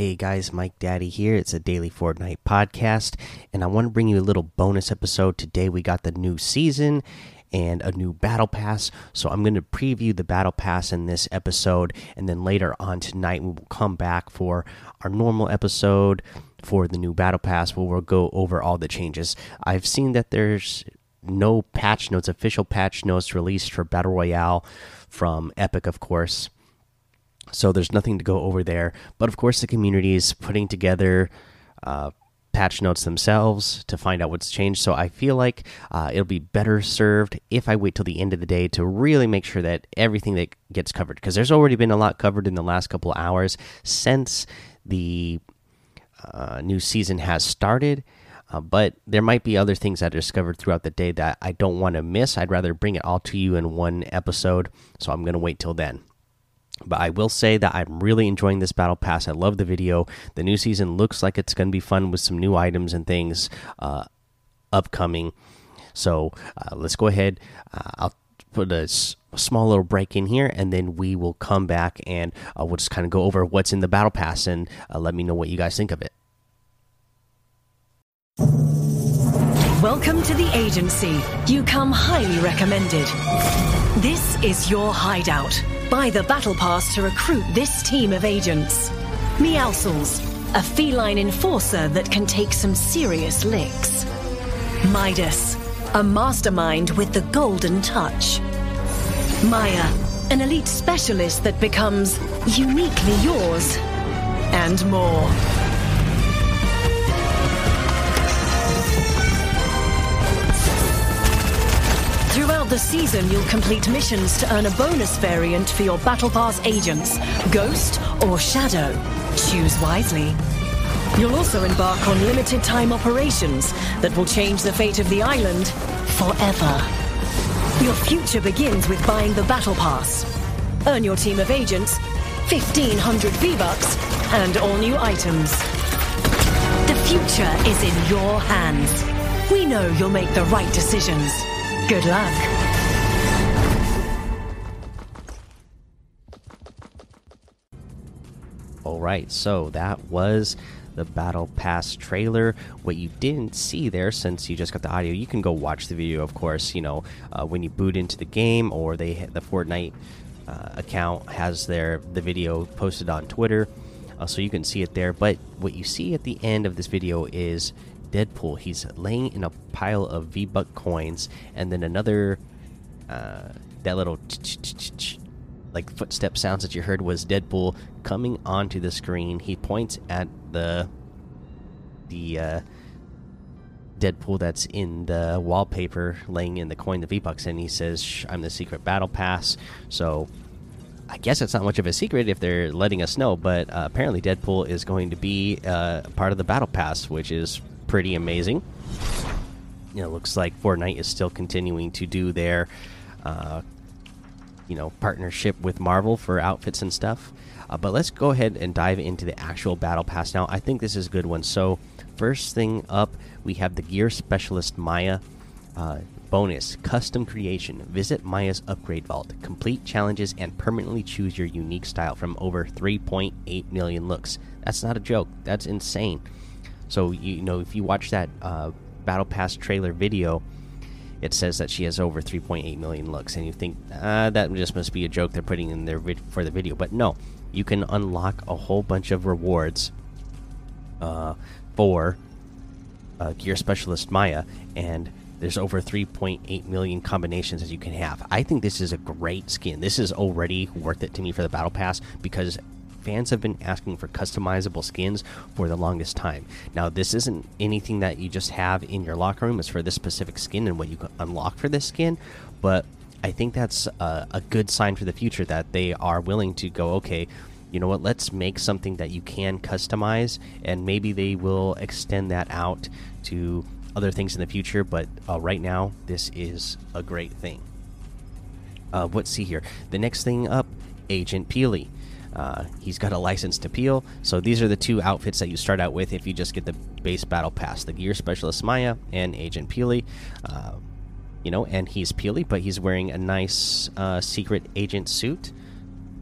Hey guys, Mike Daddy here. It's a daily Fortnite podcast, and I want to bring you a little bonus episode. Today we got the new season and a new battle pass. So I'm going to preview the battle pass in this episode, and then later on tonight we will come back for our normal episode for the new battle pass where we'll go over all the changes. I've seen that there's no patch notes, official patch notes released for Battle Royale from Epic, of course so there's nothing to go over there. But of course, the community is putting together uh, patch notes themselves to find out what's changed. So I feel like uh, it'll be better served if I wait till the end of the day to really make sure that everything that gets covered, because there's already been a lot covered in the last couple hours since the uh, new season has started. Uh, but there might be other things I discovered throughout the day that I don't want to miss. I'd rather bring it all to you in one episode. So I'm going to wait till then. But I will say that I'm really enjoying this battle pass. I love the video. The new season looks like it's going to be fun with some new items and things uh, upcoming. So uh, let's go ahead. Uh, I'll put a small little break in here, and then we will come back and uh, we'll just kind of go over what's in the battle pass and uh, let me know what you guys think of it. Welcome to the agency. You come highly recommended. This is your hideout. Buy the Battle Pass to recruit this team of agents. Meowscles, a feline enforcer that can take some serious licks. Midas, a mastermind with the golden touch. Maya, an elite specialist that becomes uniquely yours. And more. The season, you'll complete missions to earn a bonus variant for your Battle Pass agents, Ghost or Shadow. Choose wisely. You'll also embark on limited time operations that will change the fate of the island forever. Your future begins with buying the Battle Pass. Earn your team of agents, 1500 V-Bucks, and all new items. The future is in your hands. We know you'll make the right decisions. Good luck. All right, so that was the Battle Pass trailer. What you didn't see there, since you just got the audio, you can go watch the video. Of course, you know uh, when you boot into the game, or they the Fortnite uh, account has their the video posted on Twitter, uh, so you can see it there. But what you see at the end of this video is Deadpool. He's laying in a pile of V Buck coins, and then another uh, that little like footstep sounds that you heard was Deadpool coming onto the screen. He points at the the uh, Deadpool that's in the wallpaper, laying in the coin, the V Bucks, and he says, "I'm the secret battle pass." So. I guess it's not much of a secret if they're letting us know, but uh, apparently Deadpool is going to be uh, part of the Battle Pass, which is pretty amazing. Know, looks like Fortnite is still continuing to do their, uh, you know, partnership with Marvel for outfits and stuff. Uh, but let's go ahead and dive into the actual battle pass now. I think this is a good one. So, first thing up, we have the Gear Specialist Maya. Uh, bonus custom creation visit maya's upgrade vault complete challenges and permanently choose your unique style from over 3.8 million looks that's not a joke that's insane so you know if you watch that uh, battle pass trailer video, it says that she has over 3.8 million looks, and you think ah, that just must be a joke they're putting in there for the video. But no, you can unlock a whole bunch of rewards uh, for uh, Gear Specialist Maya, and there's over 3.8 million combinations that you can have. I think this is a great skin. This is already worth it to me for the battle pass because fans have been asking for customizable skins for the longest time. Now, this isn't anything that you just have in your locker room, it's for this specific skin and what you can unlock for this skin, but I think that's a, a good sign for the future that they are willing to go, okay, you know what, let's make something that you can customize, and maybe they will extend that out to other things in the future, but uh, right now, this is a great thing. Uh, let's see here. The next thing up, Agent Peely. Uh, he's got a license to peel. So these are the two outfits that you start out with if you just get the base battle pass: the Gear Specialist Maya and Agent Peely. Uh, you know, and he's Peely, but he's wearing a nice uh, secret agent suit.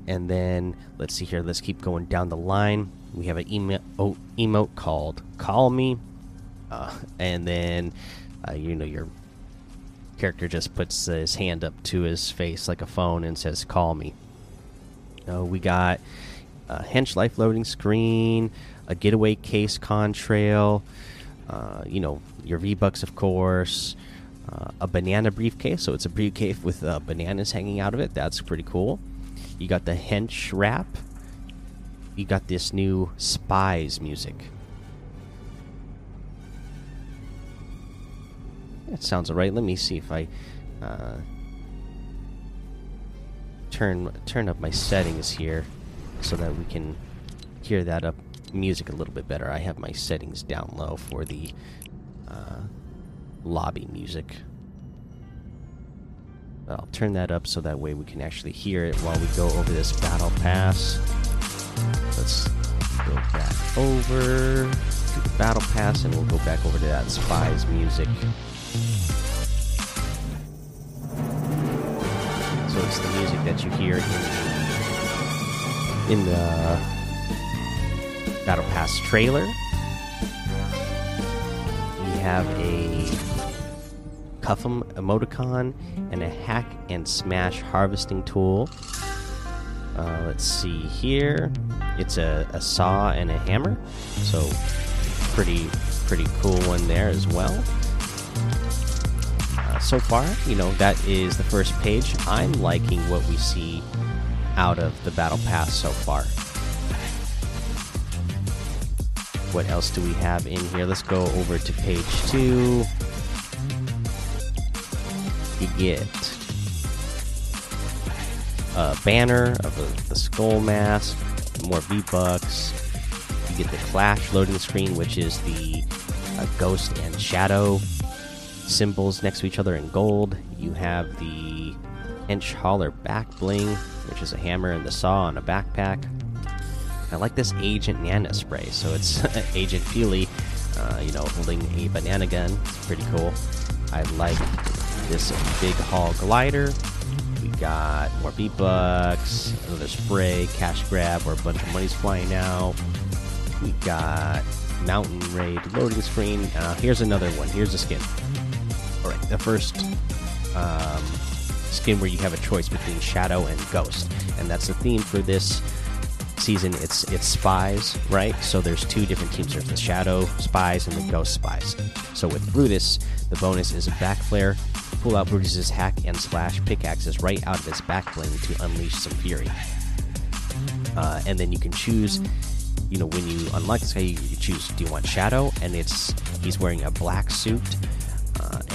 And then let's see here. Let's keep going down the line. We have an emo oh, emote called "Call Me," uh, and then uh, you know your character just puts his hand up to his face like a phone and says "Call me." Uh, we got a hench life loading screen, a getaway case contrail, uh, you know your V bucks of course, uh, a banana briefcase. So it's a briefcase with uh, bananas hanging out of it. That's pretty cool. You got the hench wrap. You got this new spies music. That sounds alright. Let me see if I uh, turn turn up my settings here so that we can hear that up music a little bit better. I have my settings down low for the uh, lobby music. But I'll turn that up so that way we can actually hear it while we go over this battle pass. Let's go back over to the battle pass and we'll go back over to that spies music. The music that you hear in the, in the battle pass trailer. We have a Cuffum emoticon and a hack and smash harvesting tool. Uh, let's see here. It's a, a saw and a hammer, so pretty pretty cool one there as well. So far, you know that is the first page. I'm liking what we see out of the battle pass so far. What else do we have in here? Let's go over to page two you get a banner of a, the skull mask, more V bucks. You get the Clash loading screen, which is the uh, ghost and shadow symbols next to each other in gold. You have the Hench Holler back bling, which is a hammer and the saw on a backpack. I like this Agent Nana spray. So it's Agent Peely, uh, you know, holding a banana gun. It's pretty cool. I like this big haul glider. We got more V bucks, another spray, cash grab, where a bunch of money's flying out. We got mountain raid loading screen. Uh, here's another one. Here's a skin. The first um, skin where you have a choice between shadow and ghost, and that's the theme for this season. It's it's spies, right? So there's two different teams. There's the shadow spies and the ghost spies. So with Brutus, the bonus is a back flare pull out Brutus's hack and slash pickaxes right out of his back bling to unleash some fury. Uh, and then you can choose, you know, when you unlock this guy, you, choose do you want Shadow, and it's he's wearing a black suit,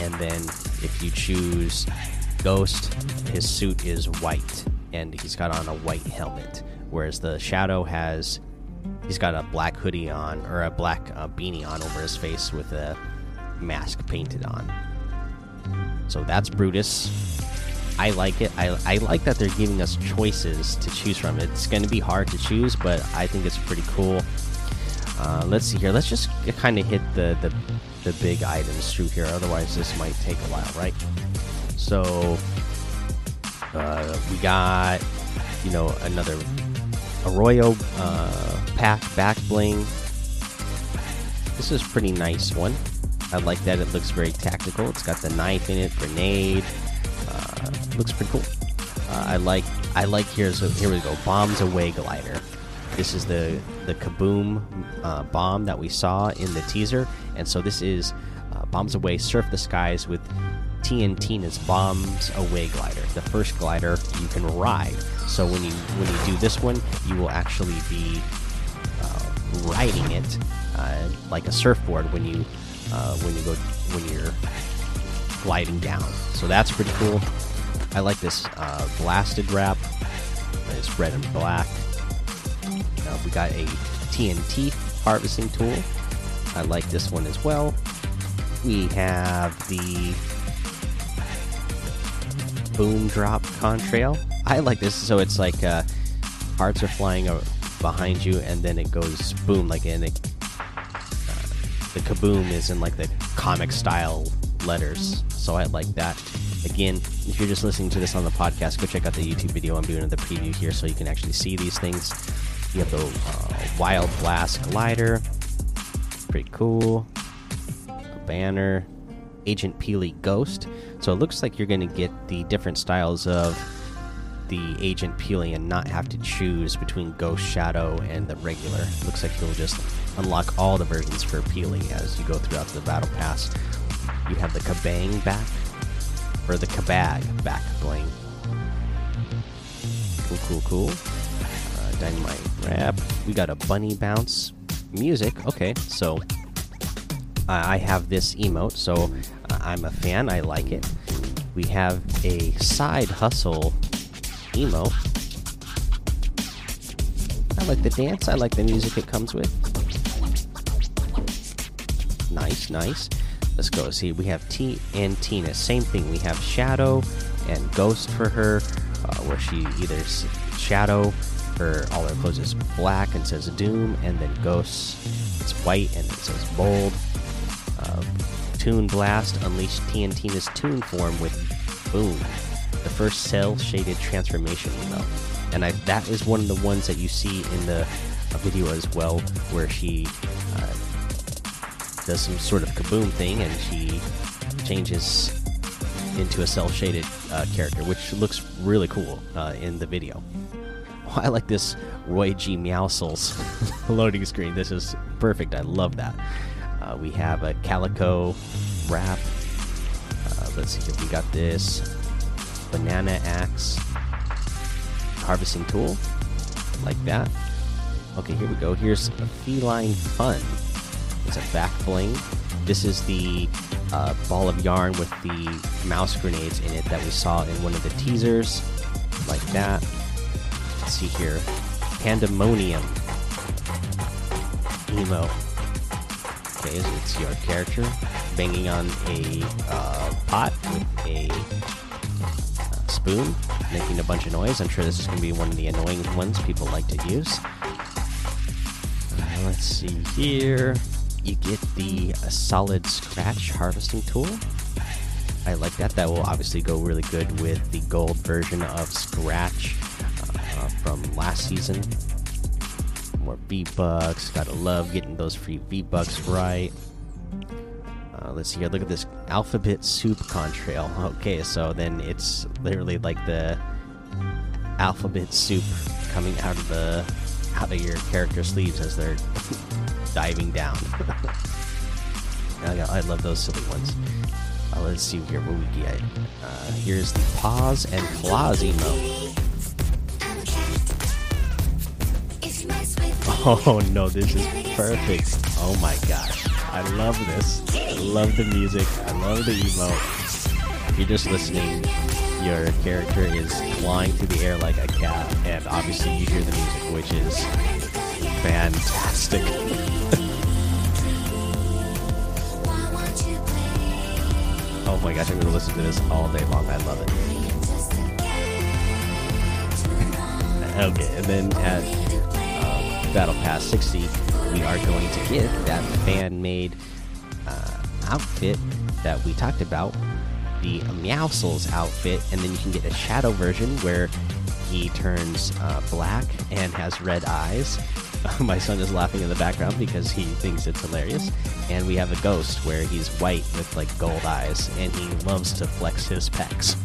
and then if you choose Ghost, his suit is white, and he's got on a white helmet, whereas the Shadow has he's got a black hoodie on or a black uh, beanie on over his face with a mask painted on. So that's Brutus. I like it. I, I like that they're giving us choices to choose from. It's going to be hard to choose, but I think it's pretty cool. Uh, let's see here. Let's just kind of hit the, the the big items through here. Otherwise, this might take a while, right? So uh, we got you know another Arroyo uh, pack back bling. This is pretty nice one. I like that it looks very tactical. It's got the knife in it, grenade. Uh, looks pretty cool. Uh, I like I like here's a, here we go. Bombs away glider. This is the the kaboom uh, bomb that we saw in the teaser, and so this is uh, bombs away. Surf the skies with TNTina's bombs away glider. The first glider you can ride. So when you when you do this one, you will actually be uh, riding it uh, like a surfboard when you uh, when you go when you're gliding down. So that's pretty cool. I like this uh, blasted wrap. It's red and black. Uh, we got a TNT harvesting tool. I like this one as well. We have the boom drop contrail. I like this. So it's like uh, hearts are flying behind you, and then it goes boom, like in it the kaboom is in like the comic style letters. So I like that. Again, if you're just listening to this on the podcast, go check out the YouTube video. I'm doing the preview here so you can actually see these things. You have the uh, Wild Blast glider, pretty cool. A banner, Agent Peely Ghost. So it looks like you're going to get the different styles of the Agent Peely and not have to choose between Ghost Shadow and the regular. Looks like you'll just unlock all the versions for Peely as you go throughout the Battle Pass. You have the Kabang back, or the Kabag back bling. Cool, cool, cool. Dynamite Wrap. We got a Bunny Bounce music. Okay, so I have this emote, so I'm a fan. I like it. We have a side hustle emo. I like the dance. I like the music it comes with. Nice, nice. Let's go. See, we have T and Tina. Same thing. We have Shadow and Ghost for her, uh, where she either Shadow, her all her clothes is black and says Doom, and then Ghosts. it's white and it says Bold. Uh, Toon Blast unleash TNTina's Toon form with Boom, the first cell shaded transformation emo, and I, that is one of the ones that you see in the video as well, where she uh, does some sort of kaboom thing and she changes into a cell shaded uh, character, which looks really cool uh, in the video. I like this Roy G. Meowscles loading screen. This is perfect. I love that. Uh, we have a Calico wrap. Uh, let's see if we got this banana axe harvesting tool, like that. Okay, here we go. Here's a feline fun. It's a back bling. This is the uh, ball of yarn with the mouse grenades in it that we saw in one of the teasers, like that. Let's see here, pandemonium emo. Okay, so it's your character banging on a uh, pot with a uh, spoon, making a bunch of noise. I'm sure this is going to be one of the annoying ones people like to use. Uh, let's see here you get the uh, solid scratch harvesting tool. I like that. That will obviously go really good with the gold version of Scratch last season. More V bucks. Gotta love getting those free V bucks right. Uh, let's see here. Look at this alphabet soup contrail. Okay, so then it's literally like the alphabet soup coming out of the out of your character sleeves as they're diving down. I, I, love those silly ones. Uh, let's see here what we get. Uh, here's the paws and claws emote. Oh no, this is perfect. Oh my gosh. I love this. I love the music. I love the emote. If you're just listening, your character is flying through the air like a cat, and obviously you hear the music, which is fantastic. oh my gosh, I'm gonna listen to this all day long. I love it. okay, and then at Battle Pass 60, we are going to get that fan made uh, outfit that we talked about the Meowscles outfit, and then you can get a shadow version where he turns uh, black and has red eyes. My son is laughing in the background because he thinks it's hilarious. And we have a ghost where he's white with like gold eyes, and he loves to flex his pecs.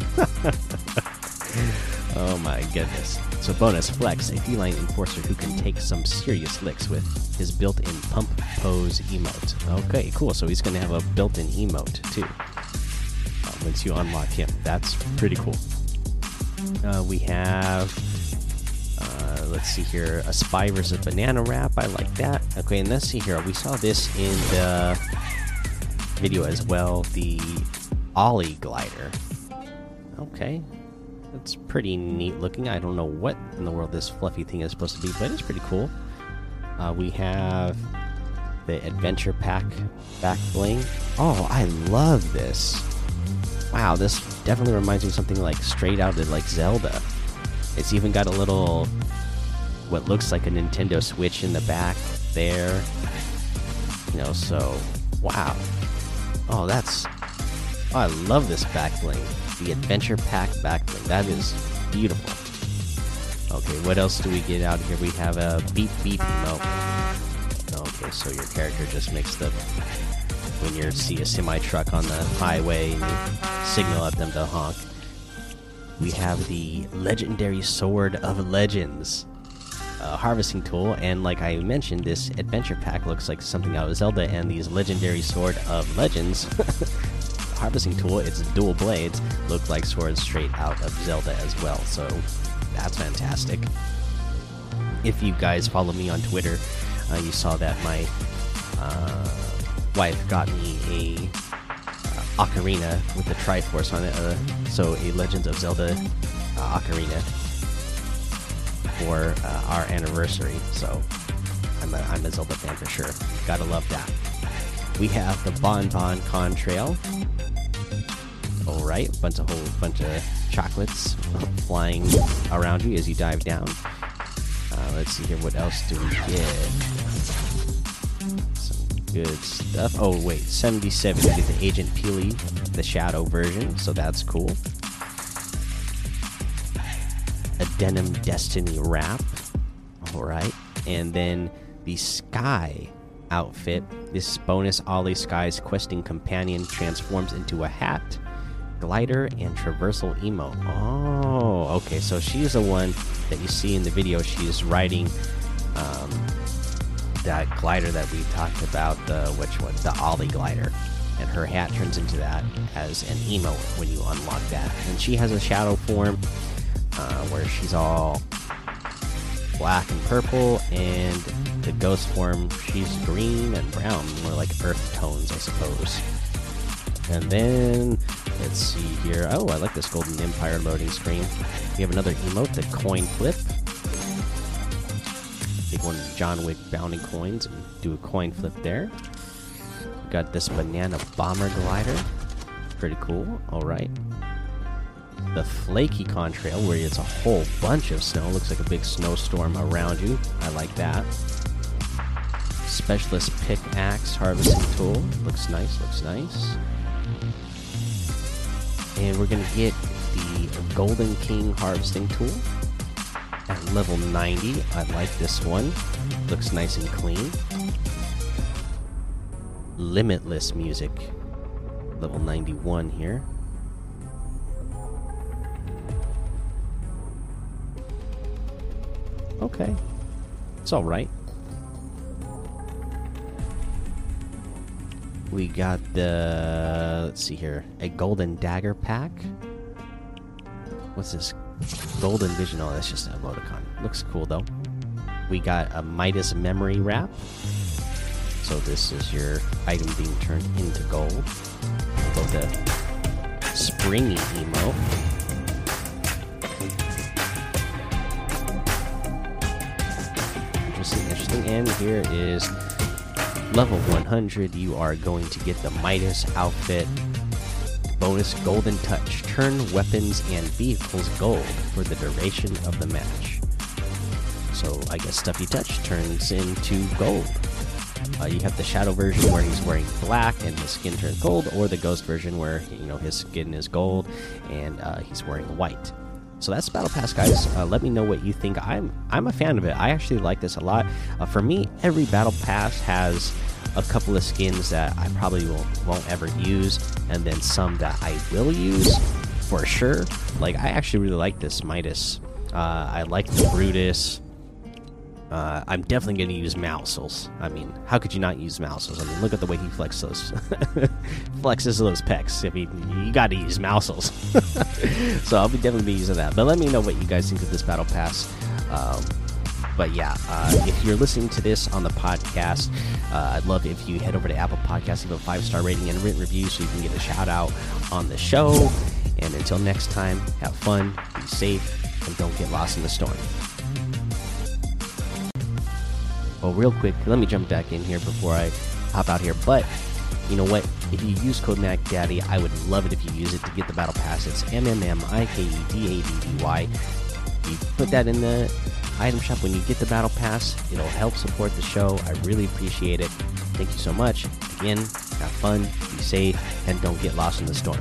oh my goodness. So, bonus flex, a feline enforcer who can take some serious licks with his built in pump pose emote. Okay, cool. So, he's going to have a built in emote too once you unlock him. That's pretty cool. Uh, we have, uh, let's see here, a spy versus banana wrap. I like that. Okay, and let's see here. We saw this in the video as well. The Ollie glider. Okay, that's pretty neat looking. I don't know what in the world this fluffy thing is supposed to be, but it's pretty cool. Uh, we have the adventure pack back bling. Oh, I love this. Wow, this definitely reminds me of something like straight out of like Zelda. It's even got a little what looks like a Nintendo Switch in the back there. You know, so wow. Oh, that's oh, I love this back bling. The adventure pack back bling. That is beautiful. Okay, what else do we get out here? We have a beep beep emote. Okay, so your character just makes the when you see a semi truck on the highway and you signal at them to honk. We have the legendary sword of legends uh, harvesting tool, and like I mentioned, this adventure pack looks like something out of Zelda, and these legendary sword of legends harvesting tool, its dual blades, look like swords straight out of Zelda as well. So that's fantastic. If you guys follow me on Twitter, uh, you saw that my uh, wife got me a uh, ocarina with the Triforce on it. Uh, so a Legends of Zelda uh, ocarina for uh, our anniversary. So I'm a, I'm a Zelda fan for sure. Gotta love that. We have the Bon Bon Contrail. All right, bunch of whole bunch of chocolates flying around you as you dive down. Uh, let's see here. What else do we get? Some good stuff. Oh wait, 77. You get the Agent Peely, the Shadow version, so that's cool. A Denim Destiny wrap. All right, and then the Skye outfit. This bonus Ollie Skye's questing companion transforms into a hat, glider, and traversal emote. Oh, okay. So she's the one that you see in the video. She's riding um, that glider that we talked about. The which one? The Ollie glider. And her hat turns into that as an emote when you unlock that. And she has a shadow form uh, where she's all black and purple, and the ghost form she's green and brown, more like earth tones, I suppose. And then let's see here. Oh, I like this Golden Empire loading screen. We have another emote, the coin flip. Take one John Wick bounty coins and do a coin flip there. We got this banana bomber glider. Pretty cool. All right. The flaky contrail, where it's a whole bunch of snow. Looks like a big snowstorm around you. I like that. Specialist pickaxe harvesting tool. Looks nice. Looks nice. And we're gonna get the Golden King harvesting tool at level 90. I like this one. Looks nice and clean. Limitless music. Level 91 here. Okay. It's alright. We got the. Let's see here. A golden dagger pack. What's this? Golden vision. Oh, that's just an emoticon. Looks cool though. We got a Midas memory wrap. So this is your item being turned into gold. Go the springy emo. Interesting, interesting. And here is level 100. You are going to get the Midas outfit. Bonus Golden Touch. Turn weapons and vehicles gold for the duration of the match. So I guess stuff you touch turns into gold. Uh, you have the shadow version where he's wearing black and his skin turns gold, or the ghost version where you know his skin is gold and uh, he's wearing white. So that's Battle Pass, guys. Uh, let me know what you think. I'm I'm a fan of it. I actually like this a lot. Uh, for me, every Battle Pass has a couple of skins that I probably will, won't ever use, and then some that I will use for sure. Like I actually really like this Midas. Uh, I like the Brutus. Uh, I'm definitely going to use Meowscles. I mean, how could you not use Meowscles? I mean, look at the way he flexes those, flexes those pecs. I mean, you got to use Meowscles. so I'll be definitely be using that. But let me know what you guys think of this battle pass. Um, but yeah, uh, if you're listening to this on the podcast, uh, I'd love if you head over to Apple Podcasts, leave a five star rating and written review so you can get a shout out on the show. And until next time, have fun, be safe, and don't get lost in the storm. Oh, real quick, let me jump back in here before I hop out here. But you know what? If you use code MikeDaddy, I would love it if you use it to get the battle pass. It's M M M I K E D A D D Y. You put that in the item shop when you get the battle pass. It'll help support the show. I really appreciate it. Thank you so much. Again, have fun, be safe, and don't get lost in the storm.